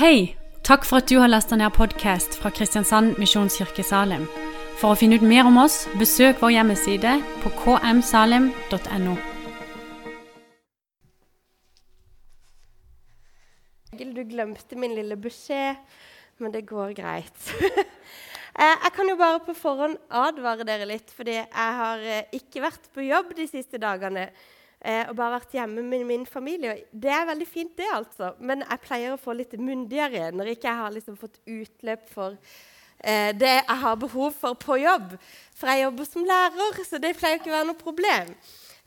Hei! Takk for at du har lasta ned podkast fra Kristiansand Misjonskirke Salim. For å finne ut mer om oss, besøk vår hjemmeside på kmsalim.no. Du glemte min lille beskjed, men det går greit. Eh, jeg kan jo bare på forhånd advare dere litt, fordi jeg har eh, ikke vært på jobb de siste dagene. Eh, og bare vært hjemme med min familie. Det er veldig fint, det, altså. Men jeg pleier å få litt myndigere når ikke jeg har liksom fått utløp for eh, det jeg har behov for på jobb. For jeg jobber som lærer, så det pleier ikke å være noe problem.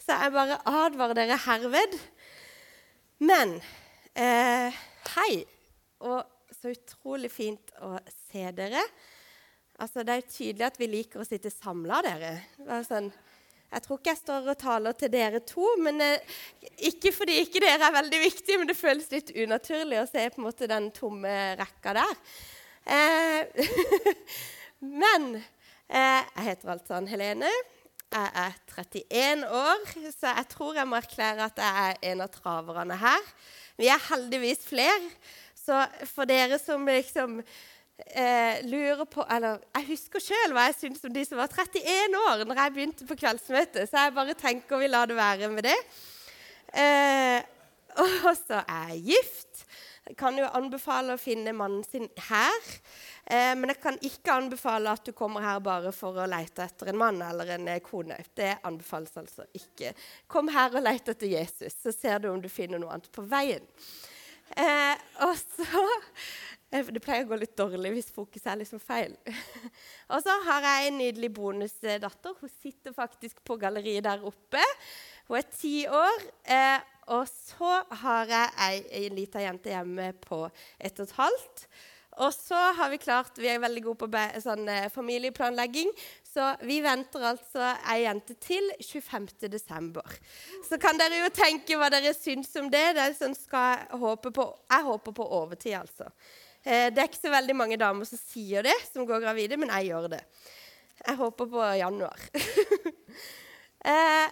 Så jeg bare advarer dere herved. Men eh, hei, og så utrolig fint å se dere. Altså, Det er jo tydelig at vi liker å sitte samla, dere. Sånn, jeg tror ikke jeg står og taler til dere to. men eh, Ikke fordi ikke dere er veldig viktige, men det føles litt unaturlig å se på en måte den tomme rekka der. Eh, men eh, jeg heter altså Helene. Jeg er 31 år, så jeg tror jeg må erklære at jeg er en av traverne her. Vi er heldigvis flere. Så for dere som liksom eh, lurer på Eller jeg husker sjøl hva jeg syntes om de som var 31 år når jeg begynte på kveldsmøtet, så jeg bare tenker vi lar det være med det. Eh, og så er jeg gift. Jeg kan jo anbefale å finne mannen sin her. Eh, men jeg kan ikke anbefale at du kommer her bare for å lete etter en mann eller en eh, kone. Det anbefales altså ikke. Kom her og let etter Jesus, så ser du om du finner noe annet på veien. Eh, og så det pleier å gå litt dårlig hvis fokuset er liksom feil. og så har jeg en nydelig bonusdatter. Hun sitter faktisk på galleriet der oppe. Hun er ti år. Eh, og så har jeg ei, ei lita jente hjemme på ett og et halvt. Og så har vi klart Vi er veldig gode på sånn, eh, familieplanlegging. Så vi venter altså ei jente til 25.12. Så kan dere jo tenke hva dere syns om det. det sånn skal håpe på, jeg håper på overtid, altså. Eh, det er ikke så veldig mange damer som sier det, som går gravide, men jeg gjør det. Jeg håper på januar. eh,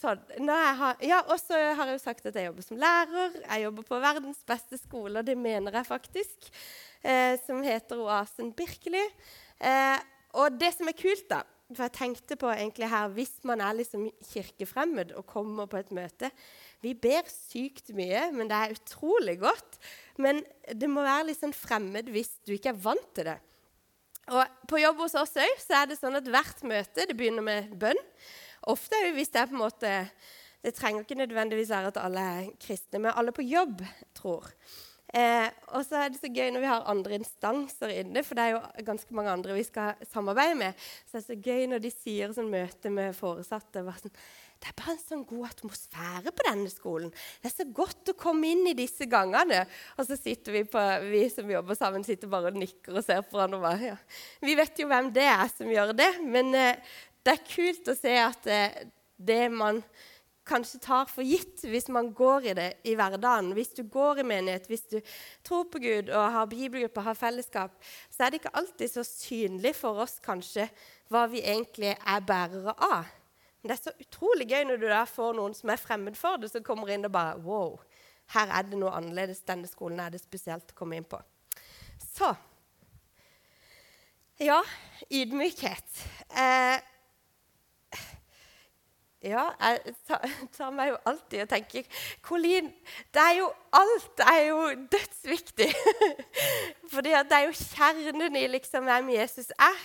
sånn. Ja, og så har jeg jo sagt at jeg jobber som lærer. Jeg jobber på verdens beste skole, og det mener jeg faktisk, eh, som heter Oasen Birkeli. Eh, og det som er kult, da For jeg tenkte på egentlig her Hvis man er liksom kirkefremmed og kommer på et møte Vi ber sykt mye, men det er utrolig godt. Men det må være litt sånn fremmed hvis du ikke er vant til det. Og På jobb hos oss òg er det sånn at hvert møte det begynner med bønn. Ofte hvis det er på en måte Det trenger ikke nødvendigvis være at alle er kristne, men alle på jobb tror. Eh, og så er det så gøy når vi har andre instanser inne, for det er jo ganske mange andre vi skal samarbeide med. Så det er så gøy når de sier sånn møte med foresatte bare sånn, det er bare en sånn god atmosfære på denne skolen. Det er så godt å komme inn i disse gangene. Og så sitter vi, på, vi som jobber sammen, sitter bare og nikker og ser på hverandre. Ja. Vi vet jo hvem det er som gjør det, men eh, det er kult å se at eh, det man kanskje tar for gitt hvis man går i det i hverdagen, hvis du går i menighet, hvis du tror på Gud og har bibelgruppe, har fellesskap, så er det ikke alltid så synlig for oss kanskje hva vi egentlig er bærere av. Men det er så utrolig gøy når du da får noen som er fremmed for det, som kommer inn og bare Wow, her er det noe annerledes. Denne skolen er det spesielt å komme inn på. Så Ja, ydmykhet. Eh, ja, jeg tar, meg jo alltid og tenker Colin, det er jo alt er jo dødsviktig. Fordi det er jo kjernen i liksom hvem Jesus er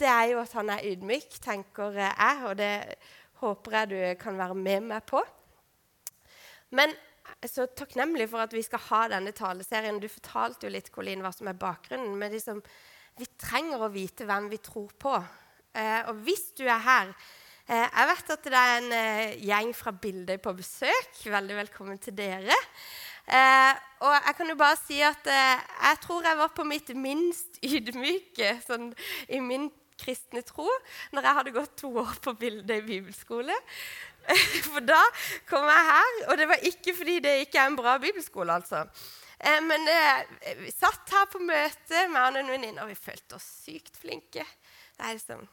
det er jo at han er ydmyk, tenker jeg, og det håper jeg du kan være med meg på. Men så takknemlig for at vi skal ha denne taleserien. Du fortalte jo litt Colin, hva som er bakgrunnen. Men liksom, vi trenger å vite hvem vi tror på. Eh, og hvis du er her eh, Jeg vet at det er en eh, gjeng fra Bildøy på besøk. Veldig velkommen til dere. Eh, og jeg kan jo bare si at eh, jeg tror jeg var på mitt minst ydmyke sånn, i min kristne tro når jeg hadde gått to år på bildet i bibelskole. For da kom jeg her, og det var ikke fordi det ikke er en bra bibelskole, altså. Eh, men eh, vi satt her på møte med han og en venninne, og vi følte oss sykt flinke. Det er liksom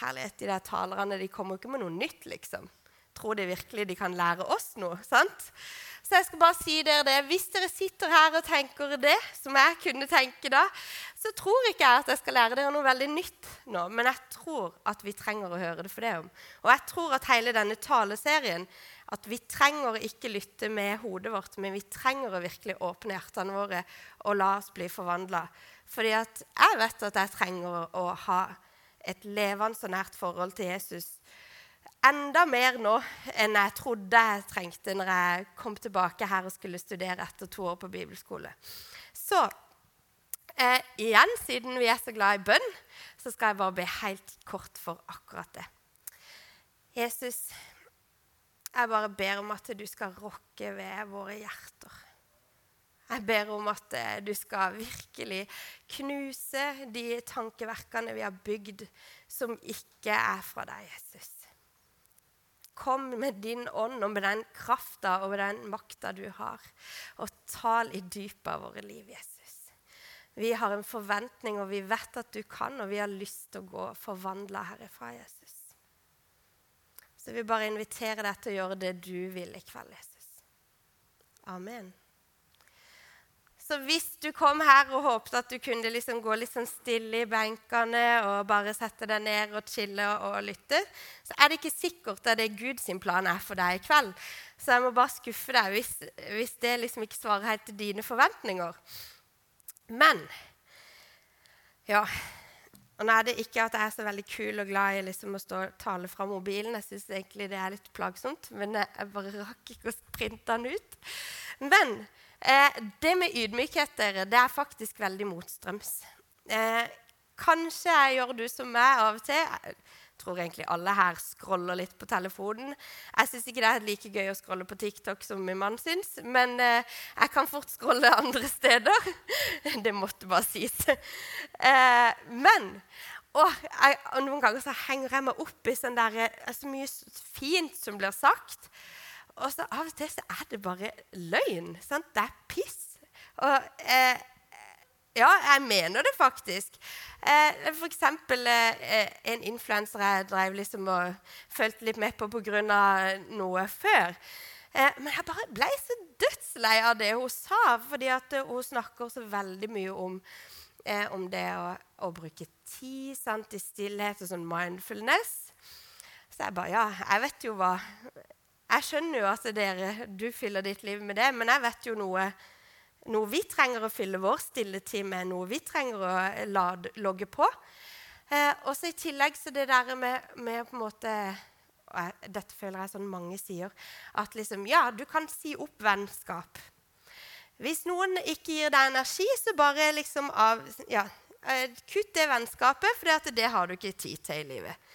herlighet. De der talerne de kommer ikke med noe nytt, liksom. Tror de virkelig de kan lære oss noe? sant? Så jeg skal bare si dere det. Hvis dere sitter her og tenker det, som jeg kunne tenke da, så tror ikke jeg at jeg skal lære dere noe veldig nytt nå. Men jeg tror at vi trenger å høre det for det om. Og jeg tror at hele denne taleserien at vi trenger ikke lytte med hodet vårt, men vi trenger å virkelig åpne hjertene våre og la oss bli forvandla. Fordi at jeg vet at jeg trenger å ha et levende og nært forhold til Jesus enda mer nå enn jeg trodde jeg trengte når jeg kom tilbake her og skulle studere etter to år på bibelskole. Så eh, igjen, siden vi er så glad i bønn, så skal jeg bare be helt kort for akkurat det. Jesus, jeg bare ber om at du skal rokke ved våre hjerter. Jeg ber om at eh, du skal virkelig knuse de tankeverkene vi har bygd, som ikke er fra deg, Jesus. Kom med din ånd og med den krafta og med den makta du har, og tal i dypet av våre liv, Jesus. Vi har en forventning, og vi vet at du kan, og vi har lyst til å gå forvandla herifra, Jesus. Så vi bare inviterer deg til å gjøre det du vil i kveld, Jesus. Amen. Så hvis du kom her og håpet at du kunne liksom gå litt sånn stille i benkene og bare sette deg ned og chille og, lytte, så er det ikke sikkert at det Guds plan er for deg i kveld. Så jeg må bare skuffe deg hvis, hvis det liksom ikke svarer helt til dine forventninger. Men ja, og nå er det ikke at jeg er så veldig kul og glad i liksom å stå og tale fra mobilen. Jeg syns egentlig det er litt plagsomt, men jeg bare rakk ikke å printe den ut. Men Eh, det med ydmykhet dere, det er faktisk veldig motstrøms. Eh, kanskje jeg gjør du som meg av og til. Jeg tror egentlig alle her scroller litt på telefonen. Jeg syns ikke det er like gøy å scrolle på TikTok som min mann syns, men eh, jeg kan fort scrolle andre steder. det måtte bare sies. Eh, men og, jeg, noen ganger så henger jeg meg opp i sånn der, eh, så mye fint som blir sagt. Og så av og til så er det bare løgn. Sant? Det er piss. Og eh, ja, jeg mener det faktisk. Eh, for eksempel eh, en influenser jeg drev liksom og fulgte litt med på pga. noe før. Eh, men jeg bare ble så dødslei av det hun sa, fordi at hun snakker så veldig mye om, eh, om det å, å, bruke tid sant, i stillhet og sånn mindfulness. Så jeg bare Ja, jeg vet jo hva jeg skjønner jo at dere, du fyller ditt liv med det, men jeg vet jo noe, noe vi trenger å fylle vår stilletid med, noe vi trenger å lade, logge på. Eh, og I tillegg så det der med, med på en måte jeg, Dette føler jeg sånn mange sier. At liksom, ja, du kan si opp vennskap. Hvis noen ikke gir deg energi, så bare liksom av, ja, eh, Kutt det vennskapet, for det har du ikke tid til i livet.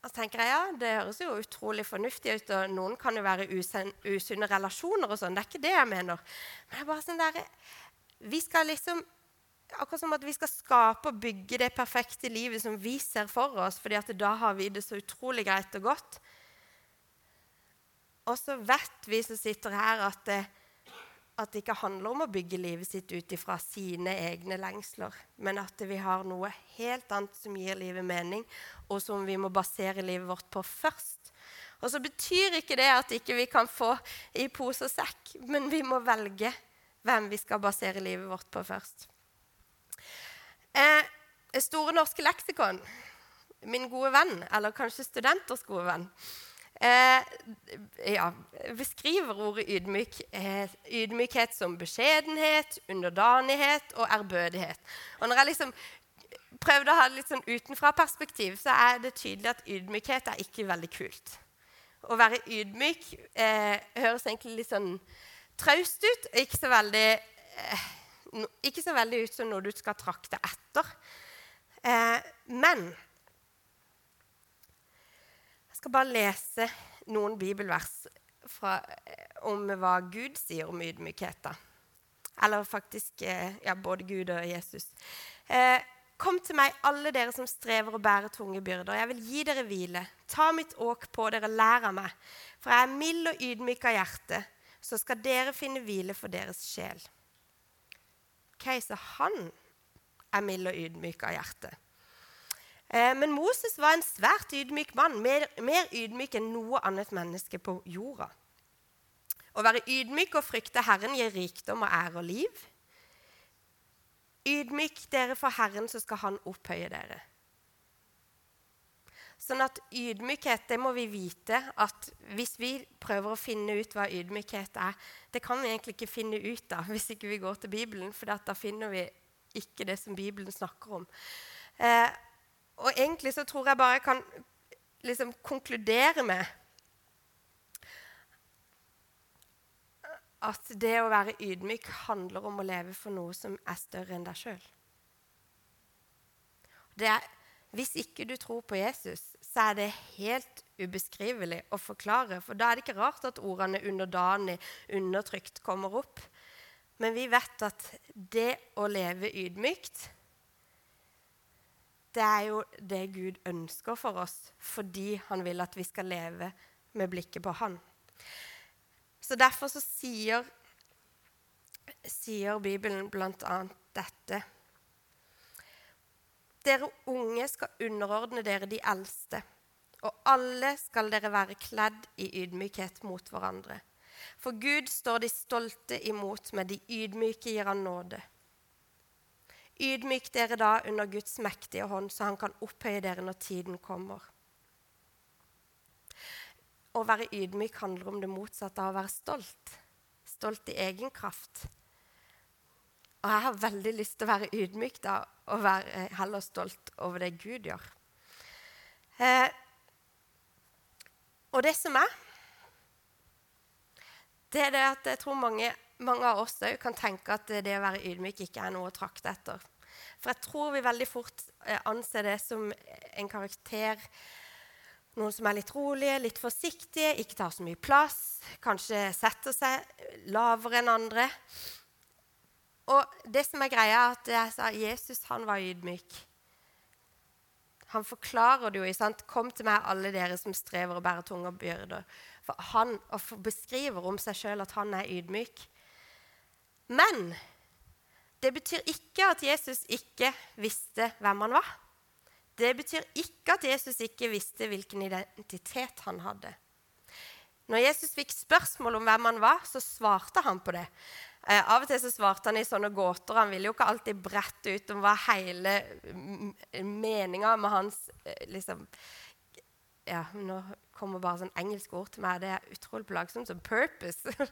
Og så tenker jeg, ja, Det høres jo utrolig fornuftig ut, og noen kan jo være usunne relasjoner. og sånn, Det er ikke det jeg mener. Men det er bare sånn der, vi skal liksom, Akkurat som at vi skal skape og bygge det perfekte livet som vi ser for oss, fordi at da har vi det så utrolig greit og godt. Og så vet vi som sitter her, at det, at det ikke handler om å bygge livet sitt ut ifra sine egne lengsler, men at vi har noe helt annet som gir livet mening, og som vi må basere livet vårt på først. Og så betyr ikke det at ikke vi kan få i pose og sekk, men vi må velge hvem vi skal basere livet vårt på først. Eh, Store norske leksikon, min gode venn, eller kanskje studenters gode venn, ja, beskriver ordet ydmyk, eh, ydmykhet som beskjedenhet, underdanighet og ærbødighet. Og når jeg liksom prøvde å ha det litt sånn utenfra-perspektiv, så er det tydelig at ydmykhet er ikke veldig kult. Å være ydmyk eh, høres egentlig litt sånn traust ut. Ikke så, veldig, eh, ikke så veldig ut som noe du skal trakte etter. Eh, men skal bare lese noen bibelvers fra, eh, om hva Gud sier om ydmykhet. Eller faktisk eh, ja, både Gud og Jesus. Eh, Kom til meg, alle dere som strever og bærer tunge byrder. Jeg vil gi dere hvile. Ta mitt åk på dere, lær av meg. For jeg er mild og ydmyk av hjerte. Så skal dere finne hvile for deres sjel. Så han er mild og ydmyk av hjerte. Eh, men Moses var en svært ydmyk mann, mer, mer ydmyk enn noe annet menneske på jorda. Å være ydmyk og frykte Herren gir rikdom og ære og liv. Ydmyk dere for Herren, så skal Han opphøye dere. Sånn at ydmykhet, det må vi vite at hvis vi prøver å finne ut hva ydmykhet er Det kan vi egentlig ikke finne ut av hvis ikke vi går til Bibelen, for da finner vi ikke det som Bibelen snakker om. Eh, og egentlig så tror jeg bare jeg kan liksom konkludere med at det å være ydmyk handler om å leve for noe som er større enn deg sjøl. Hvis ikke du tror på Jesus, så er det helt ubeskrivelig å forklare. For da er det ikke rart at ordene 'underdanig', 'undertrykt' kommer opp. Men vi vet at det å leve ydmykt, det er jo det Gud ønsker for oss fordi han vil at vi skal leve med blikket på Han. Så derfor så sier, sier Bibelen bl.a. dette. Dere unge skal underordne dere de eldste, og alle skal dere være kledd i ydmykhet mot hverandre. For Gud står de stolte imot, men de ydmyke gir han nåde. Ydmyk dere da under Guds mektige hånd, så han kan opphøye dere når tiden kommer. Å være ydmyk handler om det motsatte av å være stolt. Stolt i egen kraft. Og jeg har veldig lyst til å være ydmyk da, og være heller stolt over det Gud gjør. Eh, og det som er, det er det at jeg tror mange, mange av oss òg kan tenke at det å være ydmyk ikke er noe å trakte etter. For jeg tror vi veldig fort eh, anser det som en karakter noen som er litt rolige, litt forsiktige, ikke tar så mye plass, kanskje setter seg lavere enn andre. Og det som er greia, er at jeg sa Jesus han var ydmyk. Han forklarer det jo. Sant? 'Kom til meg, alle dere som strever og bærer tunge byrder.' For han og beskriver om seg sjøl at han er ydmyk. Men det betyr ikke at Jesus ikke visste hvem han var. Det betyr ikke at Jesus ikke visste hvilken identitet han hadde. Når Jesus fikk spørsmål om hvem han var, så svarte han på det. Eh, av og til så svarte han i sånne gåter. Han ville jo ikke alltid brette ut om hva hele meninga med hans eh, liksom, ja, Nå kommer bare sånn engelske ord til meg. Det er utrolig plagsomt. Som 'purpose'.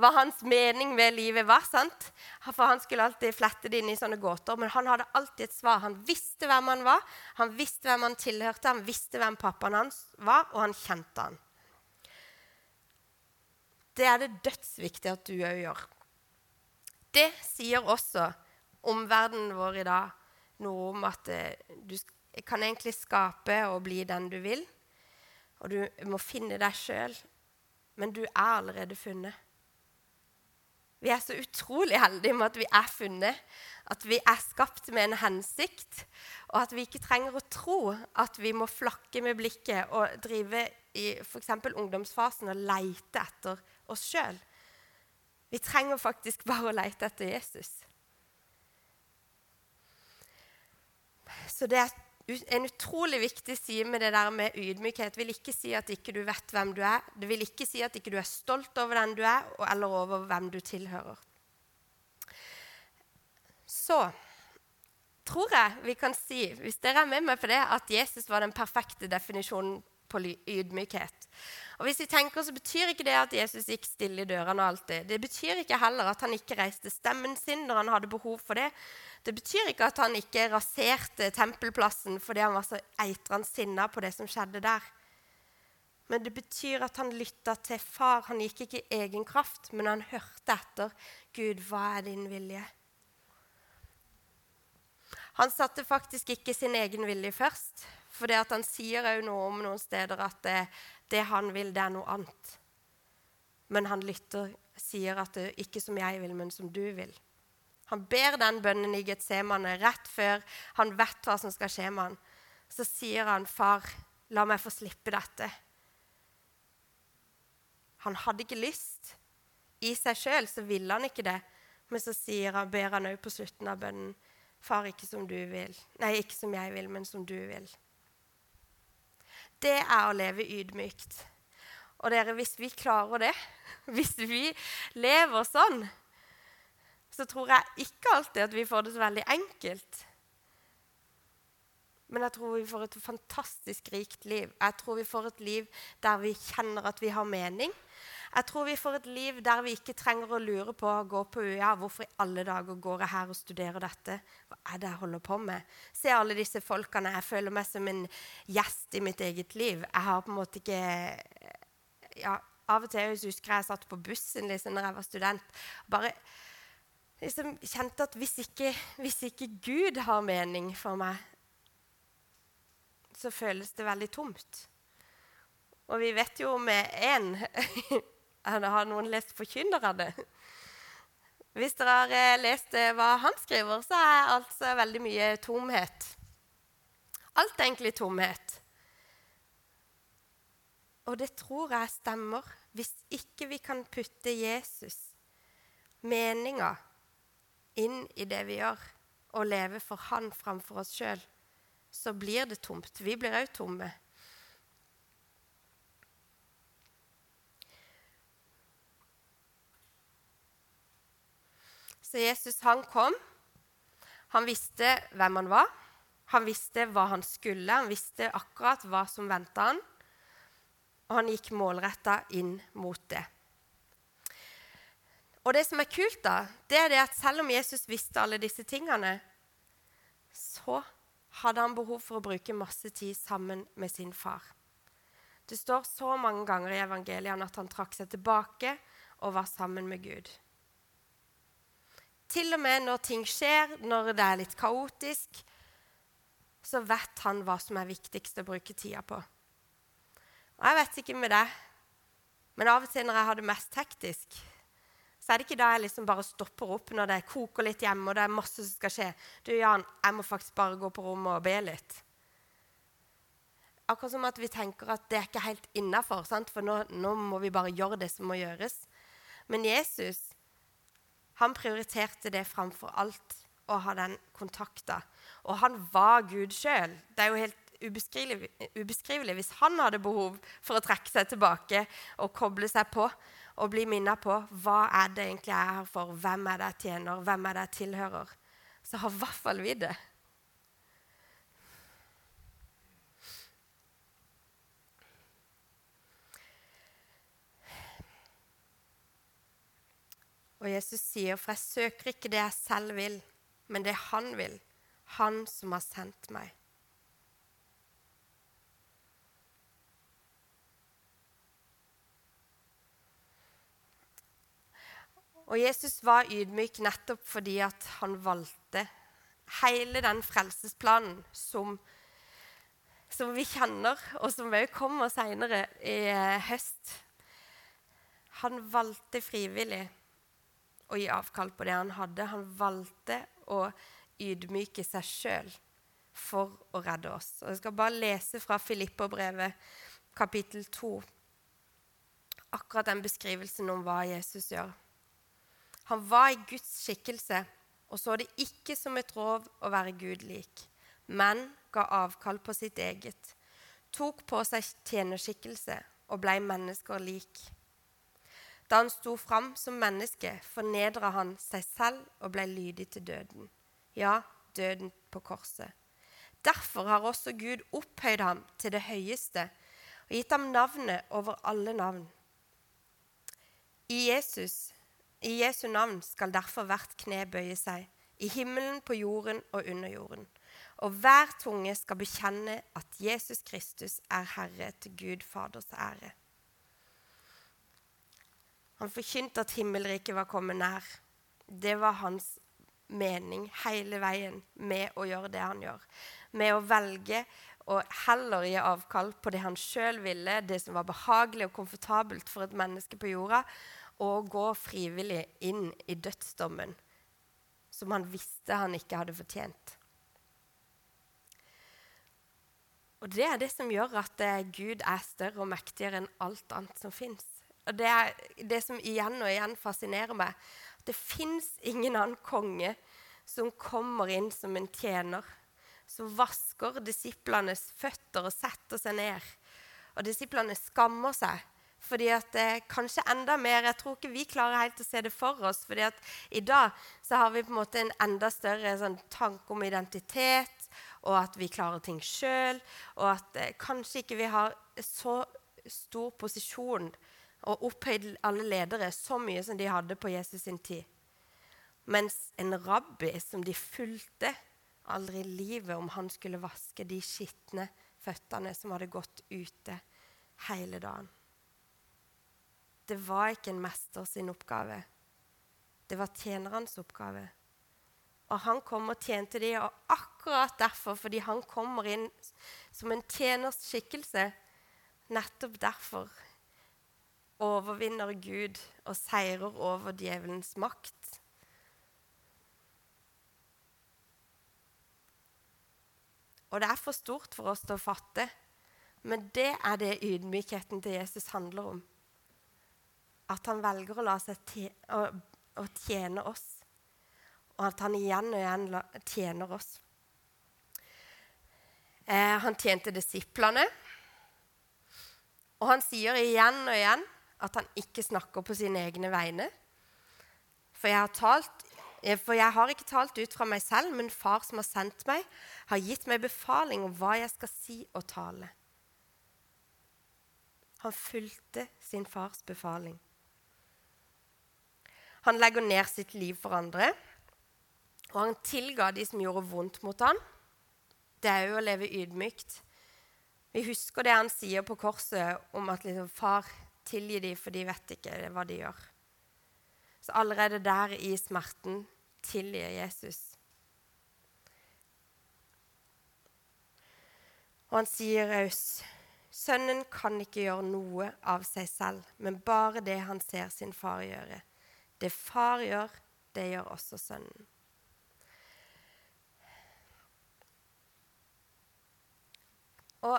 hva hans mening med livet var. sant? For Han skulle alltid flette det inn i sånne gåter, men han hadde alltid et svar. Han visste hvem han var, han visste hvem han tilhørte, han visste hvem pappaen hans var, og han kjente han. Det er det dødsviktig at du òg gjør. Det sier også omverdenen vår i dag noe om at eh, du kan egentlig skape og bli den du vil. Og du må finne deg sjøl, men du er allerede funnet. Vi er så utrolig heldige med at vi er funnet, at vi er skapt med en hensikt, og at vi ikke trenger å tro at vi må flakke med blikket og drive i f.eks. ungdomsfasen og leite etter oss sjøl. Vi trenger faktisk bare å leite etter Jesus. Så det er en utrolig viktig side med det der med ydmykhet. Vil ikke si at ikke du vet hvem du er. Det vil ikke si at ikke du er stolt over den du er, eller over hvem du tilhører. Så tror jeg vi kan si, hvis dere er med meg på det, at Jesus var den perfekte definisjonen på ydmykhet. Og hvis vi tenker, så betyr ikke det at Jesus gikk stille i dørene alltid. Det betyr ikke heller at han ikke reiste stemmen sin når han hadde behov for det. Det betyr ikke at han ikke raserte tempelplassen fordi han var så eitrende sinna på det som skjedde der. Men det betyr at han lytta til far. Han gikk ikke i egen kraft, men han hørte etter. Gud, hva er din vilje? Han satte faktisk ikke sin egen vilje først. For han sier òg noe om noen steder at det, det, han vil, det er noe annet. Men han lytter, sier at det ikke som jeg vil, men som du vil. Han ber den bønnen i Getsemane rett før han vet hva som skal skje med han. Så sier han, 'Far, la meg få slippe dette.' Han hadde ikke lyst. I seg sjøl så ville han ikke det. Men så sier han, ber han òg på slutten av bønnen, 'Far, ikke som du vil.' Nei, ikke som jeg vil, men som du vil. Det er å leve ydmykt. Og dere, hvis vi klarer det, hvis vi lever sånn, så tror jeg ikke alltid at vi får det så veldig enkelt. Men jeg tror vi får et fantastisk rikt liv. Jeg tror vi får et liv der vi kjenner at vi har mening. Jeg tror vi får et liv der vi ikke trenger å lure på gå på UiA. Hvorfor i alle dager går jeg her og studerer dette? Hva er det jeg holder på med? Se alle disse folkene. Jeg føler meg som en gjest i mitt eget liv. Jeg har på en måte ikke ja, Av og til jeg husker jeg satt på bussen liksom, når jeg var student. bare liksom kjente at hvis ikke, hvis ikke Gud har mening for meg, så føles det veldig tomt. Og vi vet jo med én Har noen lest 'Forkynnerne'? Hvis dere har eh, lest eh, hva han skriver, så er altså veldig mye tomhet. Alt er egentlig tomhet. Og det tror jeg stemmer hvis ikke vi kan putte Jesus, meninga, inn i det vi gjør, og leve for Han framfor oss sjøl så blir det tomt. Vi blir òg tomme. Så Jesus han kom. Han visste hvem han var. Han visste hva han skulle. Han visste akkurat hva som venta han. Og han gikk målretta inn mot det. Og det som er kult, da, det er det at selv om Jesus visste alle disse tingene, så hadde han behov for å bruke masse tid sammen med sin far. Det står så mange ganger i evangeliene at han trakk seg tilbake og var sammen med Gud. Til og med når ting skjer, når det er litt kaotisk, så vet han hva som er viktigst å bruke tida på. Og Jeg vet ikke med deg, men av og til når jeg har det mest hektisk, så er det ikke da jeg liksom bare stopper opp når det koker litt hjemme og det er masse som skal skje. Du, Jan, jeg må faktisk bare gå på rommet og be litt. Akkurat som at vi tenker at det er ikke helt innafor, for nå, nå, må vi bare gjøre det som må gjøres. Men Jesus han prioriterte det framfor alt å ha den kontakta. Og han var Gud sjøl. Det er jo helt ubeskrivelig, ubeskrivelig hvis han hadde behov for å trekke seg tilbake og koble seg på og bli minnet på hva er det egentlig jeg er her for, hvem er det jeg tjener, hvem er det jeg tilhører, så har i hvert fall vi det. Og Jesus sier, 'For jeg søker ikke det jeg selv vil, men det Han vil, Han som har sendt meg.' Og Jesus var ydmyk nettopp fordi at han valgte hele den frelsesplanen som, som vi kjenner, og som også kommer seinere i eh, høst. Han valgte frivillig å gi avkall på det han hadde. Han valgte å ydmyke seg sjøl for å redde oss. Og Jeg skal bare lese fra Filipperbrevet kapittel 2, akkurat den beskrivelsen om hva Jesus gjør. Han var i Guds skikkelse og så det ikke som et rov å være Gud lik, men ga avkall på sitt eget, tok på seg tjenerskikkelse og blei mennesker lik. Da han sto fram som menneske, fornedra han seg selv og ble lydig til døden. Ja, døden på korset. Derfor har også Gud opphøyd ham til det høyeste og gitt ham navnet over alle navn. I Jesus i Jesu navn skal derfor hvert kne bøye seg, i himmelen, på jorden og under jorden. Og hver tunge skal bekjenne at Jesus Kristus er Herre til Gud Faders ære. Han forkynte at himmelriket var kommet nær. Det var hans mening hele veien med å gjøre det han gjør. Med å velge å heller gi avkall på det han sjøl ville, det som var behagelig og komfortabelt for et menneske på jorda, og gå frivillig inn i dødsdommen som han visste han ikke hadde fortjent. Og Det er det som gjør at eh, Gud er større og mektigere enn alt annet som fins. Og Det er det som igjen og igjen fascinerer meg. Det fins ingen annen konge som kommer inn som en tjener, som vasker disiplenes føtter og setter seg ned. Og disiplene skammer seg Fordi at eh, Kanskje enda mer. Jeg tror ikke vi klarer helt å se det for oss. fordi at i dag så har vi på en måte en enda større sånn, tanke om identitet, og at vi klarer ting sjøl. Og at eh, kanskje ikke vi har så stor posisjon og opphøyd alle ledere så mye som de hadde på Jesus sin tid. Mens en rabbi som de fulgte aldri i livet om han skulle vaske de skitne føttene som hadde gått ute hele dagen. Det var ikke en mester sin oppgave. Det var tjenerens oppgave. Og han kom og tjente de, og akkurat derfor, fordi han kommer inn som en tjeners skikkelse, nettopp derfor overvinner Gud og seirer over djevelens makt. Og det er for stort for oss til å fatte, men det er det ydmykheten til Jesus handler om at han velger å la seg tjene, å, å tjene oss, og at han igjen og igjen tjener oss. Eh, han tjente disiplene, og han sier igjen og igjen at han ikke snakker på sine egne vegne. For jeg talt, for jeg har ikke talt ut fra meg selv, men far som har sendt meg, har gitt meg befaling om hva jeg skal si og tale. Han fulgte sin fars befaling. Han legger ned sitt liv for andre. Og han tilga de som gjorde vondt mot ham. Det er jo å leve ydmykt. Vi husker det han sier på korset om at liksom, far tilgi dem, for de vet ikke hva de gjør. Så allerede der i smerten tilgir Jesus. Og han sier raus, Sønnen kan ikke gjøre noe av seg selv, men bare det han ser sin far gjøre. Det far gjør, det gjør også sønnen. Og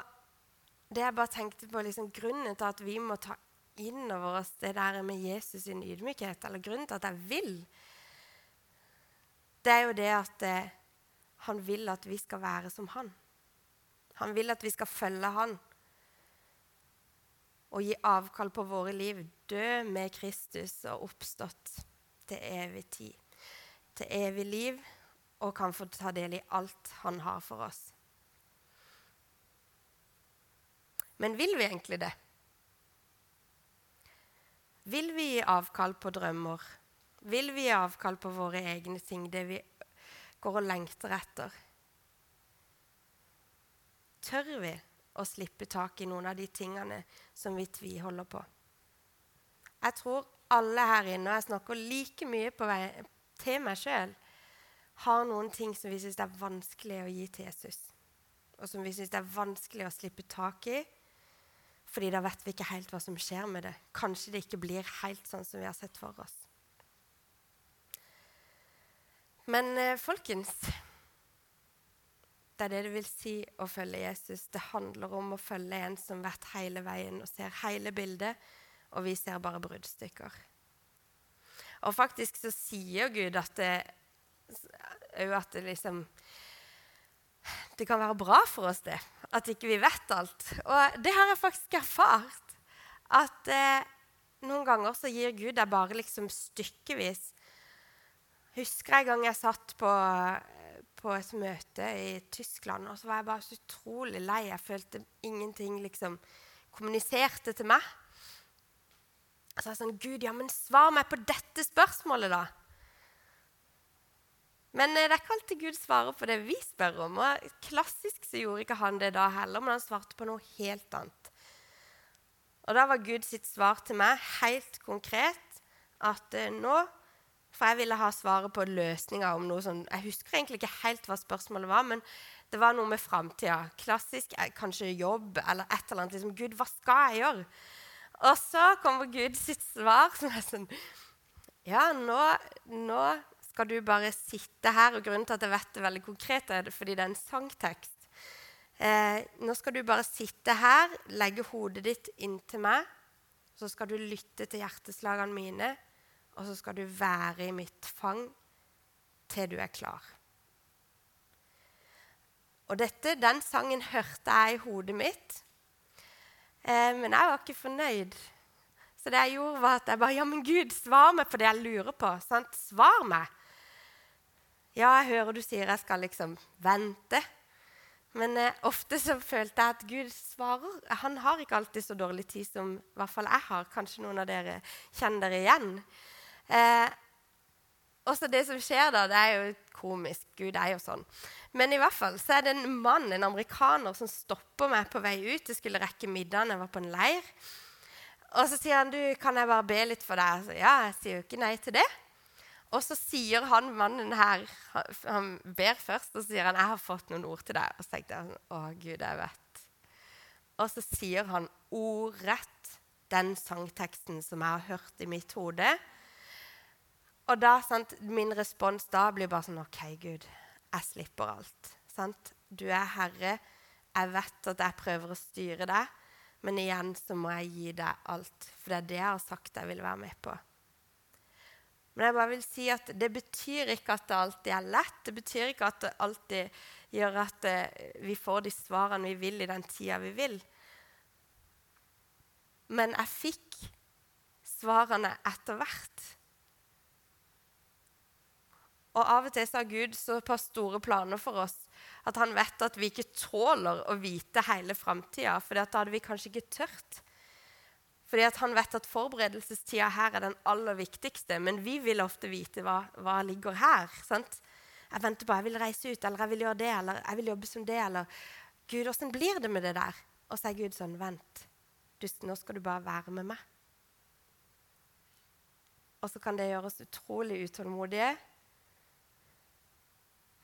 det jeg bare tenkte på, liksom, Grunnen til at vi må ta inn over oss det der med Jesus sin ydmykhet, eller grunnen til at jeg vil, det er jo det at eh, han vil at vi skal være som han. Han vil at vi skal følge han og gi avkall på våre liv, dø med Kristus og oppstått til evig tid, til evig liv, og kan få ta del i alt han har for oss. Men vil vi egentlig det? Vil vi gi avkall på drømmer? Vil vi gi avkall på våre egne ting, det vi går og lengter etter? Tør vi å slippe tak i noen av de tingene som vi tviholder på. Jeg tror alle her inne, og jeg snakker like mye på vei til meg sjøl, har noen ting som vi syns er vanskelig å gi til Jesus. Og som vi syns er vanskelig å slippe tak i, fordi da vet vi ikke helt hva som skjer med det. Kanskje det ikke blir helt sånn som vi har sett for oss. Men eh, folkens det er det det vil si å følge Jesus. Det handler om å følge en som vet hele veien og ser hele bildet, og vi ser bare bruddstykker. Og faktisk så sier Gud at det, at det liksom Det kan være bra for oss, det. At ikke vi vet alt. Og det har jeg faktisk erfart. At eh, noen ganger så gir Gud deg bare liksom stykkevis. Husker jeg en gang jeg satt på på et møte i Tyskland, og så var jeg bare så utrolig lei. Jeg følte ingenting liksom kommuniserte til meg. Så jeg sånn Gud, ja, men svar meg på dette spørsmålet, da. Men eh, det er ikke alltid Gud svarer på det vi spør om. og Klassisk så gjorde ikke han det da heller, men han svarte på noe helt annet. Og da var Gud sitt svar til meg helt konkret at eh, nå for jeg ville ha svaret på løsninga om noe sånn Jeg husker egentlig ikke helt hva spørsmålet var, men det var noe med framtida. Klassisk eh, kanskje jobb eller et eller annet. Liksom, Gud, hva skal jeg gjøre? Og så kommer Gud sitt svar, som er sånn Ja, nå, nå skal du bare sitte her. Og grunnen til at jeg vet det veldig konkret, er det fordi det er en sangtekst. Eh, nå skal du bare sitte her, legge hodet ditt inntil meg. Så skal du lytte til hjerteslagene mine og så skal du være i mitt fang til du er klar. Og dette, Den sangen hørte jeg i hodet mitt, eh, men jeg var ikke fornøyd Så det jeg gjorde, var at jeg bare Ja, men Gud, svar meg på det jeg lurer på. Sant? Svar meg. Ja, jeg hører du sier jeg skal liksom vente. Men eh, ofte så følte jeg at Gud svarer. Han har ikke alltid så dårlig tid som i hvert fall jeg har. Kanskje noen av dere kjenner dere igjen. Eh, også det som skjer da, det er jo komisk. Gud er jo sånn. Men i hvert fall så er det en mann, en amerikaner, som stopper meg på vei ut. Jeg skulle rekke middagen. Jeg var på en leir. Og så sier han, du, 'Kan jeg bare be litt for deg?' Så, ja, jeg sier jo ikke nei til det. Og så sier han mannen her Han ber først, og så sier han, 'Jeg har fått noen ord til deg.' Og så tenkte jeg sånn, 'Å, Gud, jeg vet'. Og så sier han ordrett den sangteksten som jeg har hørt i mitt hode. Og da, sant, min respons da blir bare sånn OK, Gud, jeg slipper alt. Sant? Du er herre. Jeg vet at jeg prøver å styre deg, men igjen så må jeg gi deg alt. For det er det jeg har sagt jeg vil være med på. Men jeg bare vil si at det betyr ikke at det alltid er lett. Det betyr ikke at det alltid gjør at eh, vi får de svarene vi vil i den tida vi vil. Men jeg fikk svarene etter hvert. Og av og til så har Gud såpass store planer for oss at han vet at vi ikke tåler å vite hele framtida, for da hadde vi kanskje ikke tørt. Fordi at han vet at forberedelsestida her er den aller viktigste, men vi vil ofte vite hva, hva ligger her. sant? Jeg venter på jeg vil reise ut, eller jeg vil gjøre det, eller jeg vil jobbe som det, eller Gud, åssen blir det med det der? Og så er Gud sånn, vent, du, nå skal du bare være med meg. Og så kan det gjøre oss utrolig utålmodige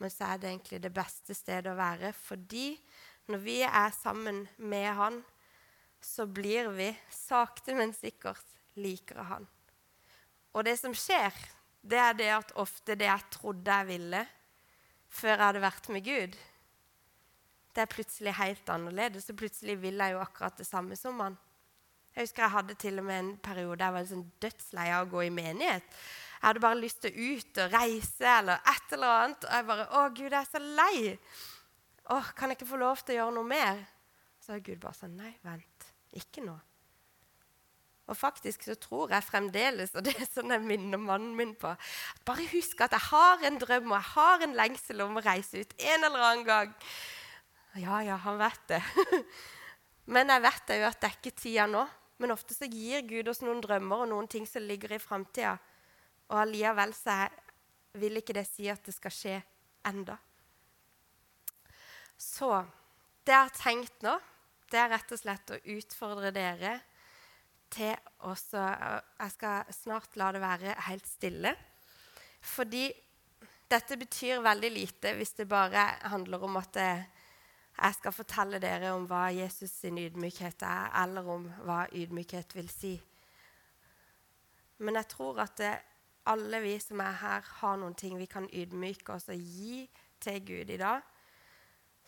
men så er det egentlig det beste stedet å være. Fordi når vi er sammen med Han, så blir vi sakte, men sikkert likere Han. Og det som skjer, det er det at ofte det jeg trodde jeg ville før jeg hadde vært med Gud, det er plutselig helt annerledes. Og plutselig vil jeg jo akkurat det samme som han. Jeg husker jeg hadde til og med en periode jeg var sånn dødslei av å gå i menighet. Jeg hadde bare lyst til å ut og reise eller et eller annet. Og jeg bare Å, Gud, jeg er så lei. Å, kan jeg ikke få lov til å gjøre noe mer? Så har Gud bare sånn Nei, vent. Ikke nå. Og faktisk så tror jeg fremdeles, og det er sånn jeg minner mannen min på at Bare husk at jeg har en drøm og jeg har en lengsel om å reise ut en eller annen gang. Ja, ja, han vet det. Men jeg vet jo at det er ikke tida nå. Men ofte så gir Gud oss noen drømmer og noen ting som ligger i framtida. Og allikevel så vil ikke det si at det skal skje enda. Så det jeg har tenkt nå, det er rett og slett å utfordre dere til også Jeg skal snart la det være helt stille. Fordi dette betyr veldig lite hvis det bare handler om at jeg skal fortelle dere om hva Jesus' sin ydmykhet er, eller om hva ydmykhet vil si. Men jeg tror at det, alle vi som er her, har noen ting vi kan ydmyke oss og gi til Gud i dag.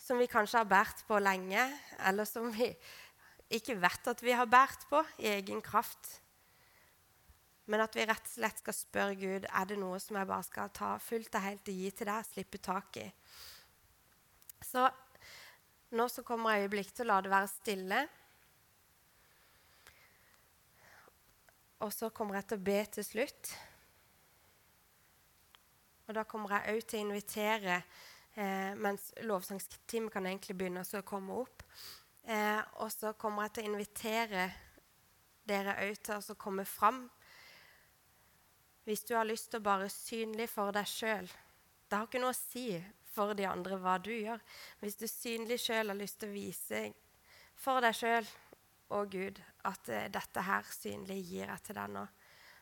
Som vi kanskje har båret på lenge, eller som vi ikke vet at vi har båret på i egen kraft. Men at vi rett og slett skal spørre Gud er det noe som jeg bare skal ta fullt og helt og gi til deg, slippe tak i. Så nå så kommer øyeblikk til å la det være stille. Og så kommer jeg til å be til slutt. Og da kommer jeg òg til å invitere eh, mens lovsangsteamet kan egentlig begynne å komme opp. Eh, og så kommer jeg til å invitere dere òg til å komme fram. Hvis du har lyst til å bare synlig for deg sjøl Det har ikke noe å si for de andre hva du gjør. Hvis du synlig sjøl har lyst til å vise for deg sjøl og Gud at eh, dette her synlig gir jeg til deg nå,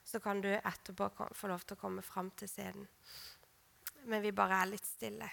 så kan du etterpå få lov til å komme fram til scenen men vi bare er litt stille.